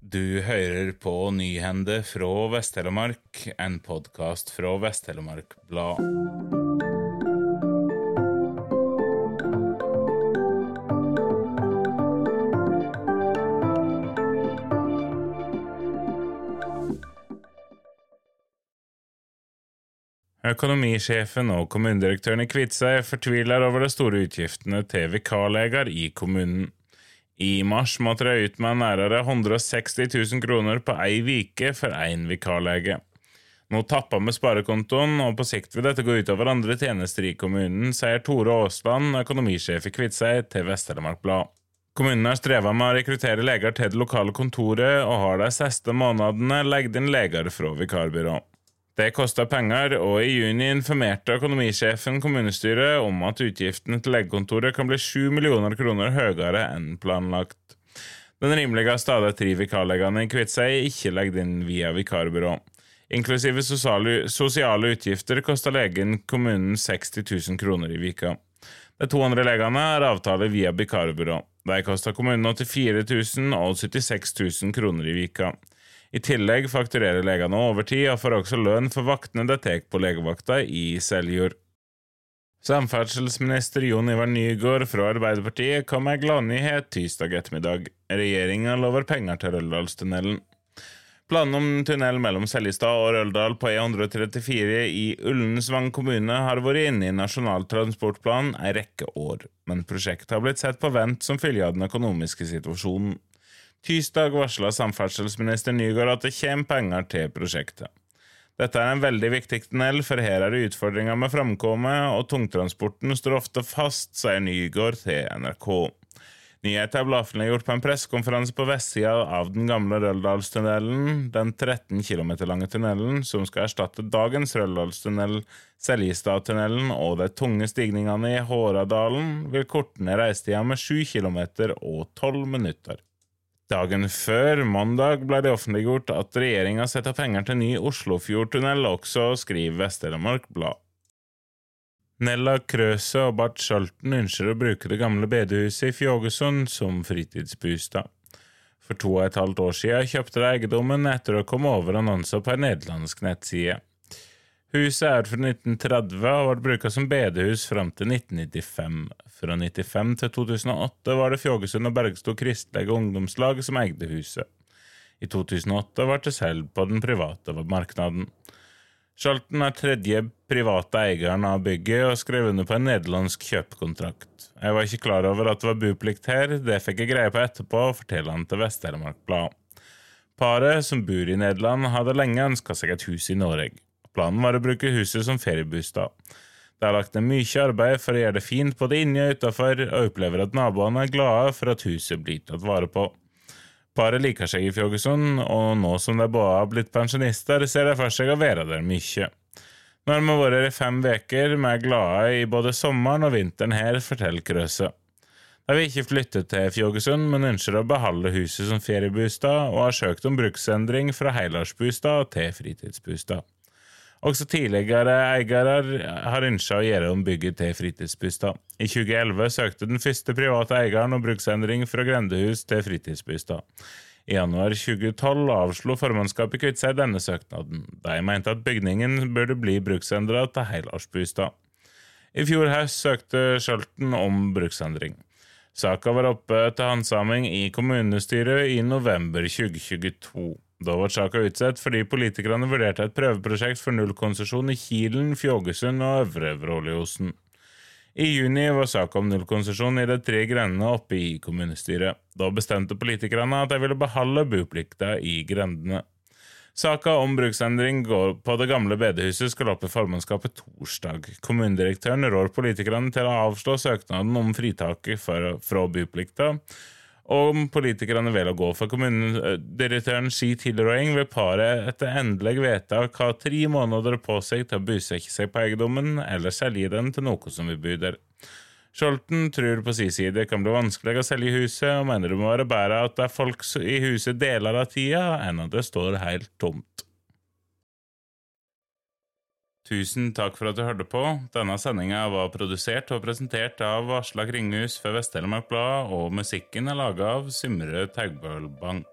Du hører på Nyhende fra Vest-Telemark, en podkast fra Vest-Telemark Blad. Økonomisjefen og kommunedirektøren i Kviteseid fortviler over de store utgiftene til vikarleger i kommunen. I mars måtte de ut med nærmere 160 000 kroner på ei uke for én vikarlege. Nå tapper vi sparekontoen, og på sikt vil dette gå utover andre tjenester i kommunen, sier Tore Aasland, økonomisjef i Kviteseid, til Vest-Telemark Blad. Kommunen har streva med å rekruttere leger til det lokale kontoret, og har de siste månedene legget inn leger fra vikarbyrå. Det koster penger, og i juni informerte økonomisjefen kommunestyret om at utgiftene til legekontoret kan bli 7 millioner kroner høyere enn planlagt. Den rimeligste av de tre vikarlegene i Kviteseid er ikke legget inn via vikarbyrå. Inklusive sosiale, utgifter koster legen kommunen 60 000 kroner i vika. De to andre legene har avtale via vikarbyrå. De koster kommunen 84 000 og 76 000 kroner i vika. I tillegg fakturerer legene overtid og får også lønn for vaktene de tar på legevakta i Seljord. Samferdselsminister Jon Ivar Nygård fra Arbeiderpartiet kom med en gladnyhet tirsdag ettermiddag. Regjeringa lover penger til Røldalstunnelen. Planen om tunnel mellom Seljestad og Røldal på E134 i Ullensvang kommune har vært inne i Nasjonal transportplan ei rekke år, men prosjektet har blitt sett på vent som følge av den økonomiske situasjonen. Tirsdag varsla samferdselsminister Nygård at det kommer penger til prosjektet. Dette er en veldig viktig tunnel, for her er det utfordringer med framkomme, og tungtransporten står ofte fast, sier Nygård til NRK. Nyheten ble offentliggjort på en pressekonferanse på vestsida av den gamle Røldalstunnelen, den 13 km lange tunnelen som skal erstatte dagens Røldalstunnel, Seljestadtunnelen og de tunge stigningene i Håradalen, vil korte ned reisetida med 7 km og 12 minutter. Dagen før, mandag, ble det offentliggjort at regjeringa setter penger til ny Oslofjordtunnel også, skriver Vest-Telemark Blad. Nella Krøse og Bart Schalten ønsker å bruke det gamle bedehuset i Fjågesund som fritidsbostad. For to og et halvt år siden kjøpte de eiendommen etter å komme over annonser på en nederlandsk nettside. Huset er fra 1930 og ble brukt som bedehus fram til 1995. Fra 1995 til 2008 var det Fjågesund og Bergstad kristelige ungdomslag som eide huset. I 2008 ble det solgt på den private markedet. Schalten er tredje private eieren av bygget og skrev under på en nederlandsk kjøpekontrakt. Jeg var ikke klar over at det var buplikt her, det fikk jeg greie på etterpå, forteller han til Vest-Telemark Blad. Paret, som bor i Nederland, hadde lenge ønska seg et hus i Norge. Planen var å bruke huset som feriebostad. Det er lagt ned mye arbeid for å gjøre det fint både inni og utafor, og opplever at naboene er glade for at huset blir tatt vare på. Paret liker seg i Fjågesund, og nå som de både har blitt pensjonister, ser de for seg å være der mye. Nå har vi vært i fem uker, vi er glade i både sommeren og vinteren her, forteller Krøse. De vil ikke flytte til Fjågesund, men ønsker å beholde huset som feriebostad, og har søkt om bruksendring fra helårsbostad til fritidsbostad. Også tidligere eiere har ønsket å gjøre om bygget til fritidsbostad. I 2011 søkte den første private eieren om bruksendring fra grendehus til fritidsbostad. I januar 2012 avslo formannskapet Kviteseid denne søknaden. De mente at bygningen burde bli bruksendra til helårsbostad. I fjor høst søkte Skjølten om bruksendring. Saka var oppe til handsaming i kommunestyret i november 2022. Da ble saka utsatt fordi politikerne vurderte et prøveprosjekt for nullkonsesjon i Kilen, Fjågesund og Øvre Vråliosen. I juni var saka om nullkonsesjon i de tre grendene oppe i kommunestyret. Da bestemte politikerne at de ville beholde boplikta i grendene. Saka om bruksendring på det gamle bedehuset skal opp i formannskapet torsdag. Kommunedirektøren rår politikerne til å avslå søknaden om fritaket fra boplikta, om politikerne velger å gå for kommunedirektøren si tilråding, vil paret etter endelig vedtak ha tre måneder på seg til å bosette seg på eiendommen eller selge den til noe som vil bo der. Scholten tror på sin side det kan bli vanskelig å selge huset, og mener det må være bedre at det er folk i huset deler av tida, enn at det står helt tomt. Tusen takk for at du hørte på. Denne sendinga var produsert og presentert av Aslak Ringhus for Vest-Telemark Blad, og musikken er laga av Symre Taugbølbank.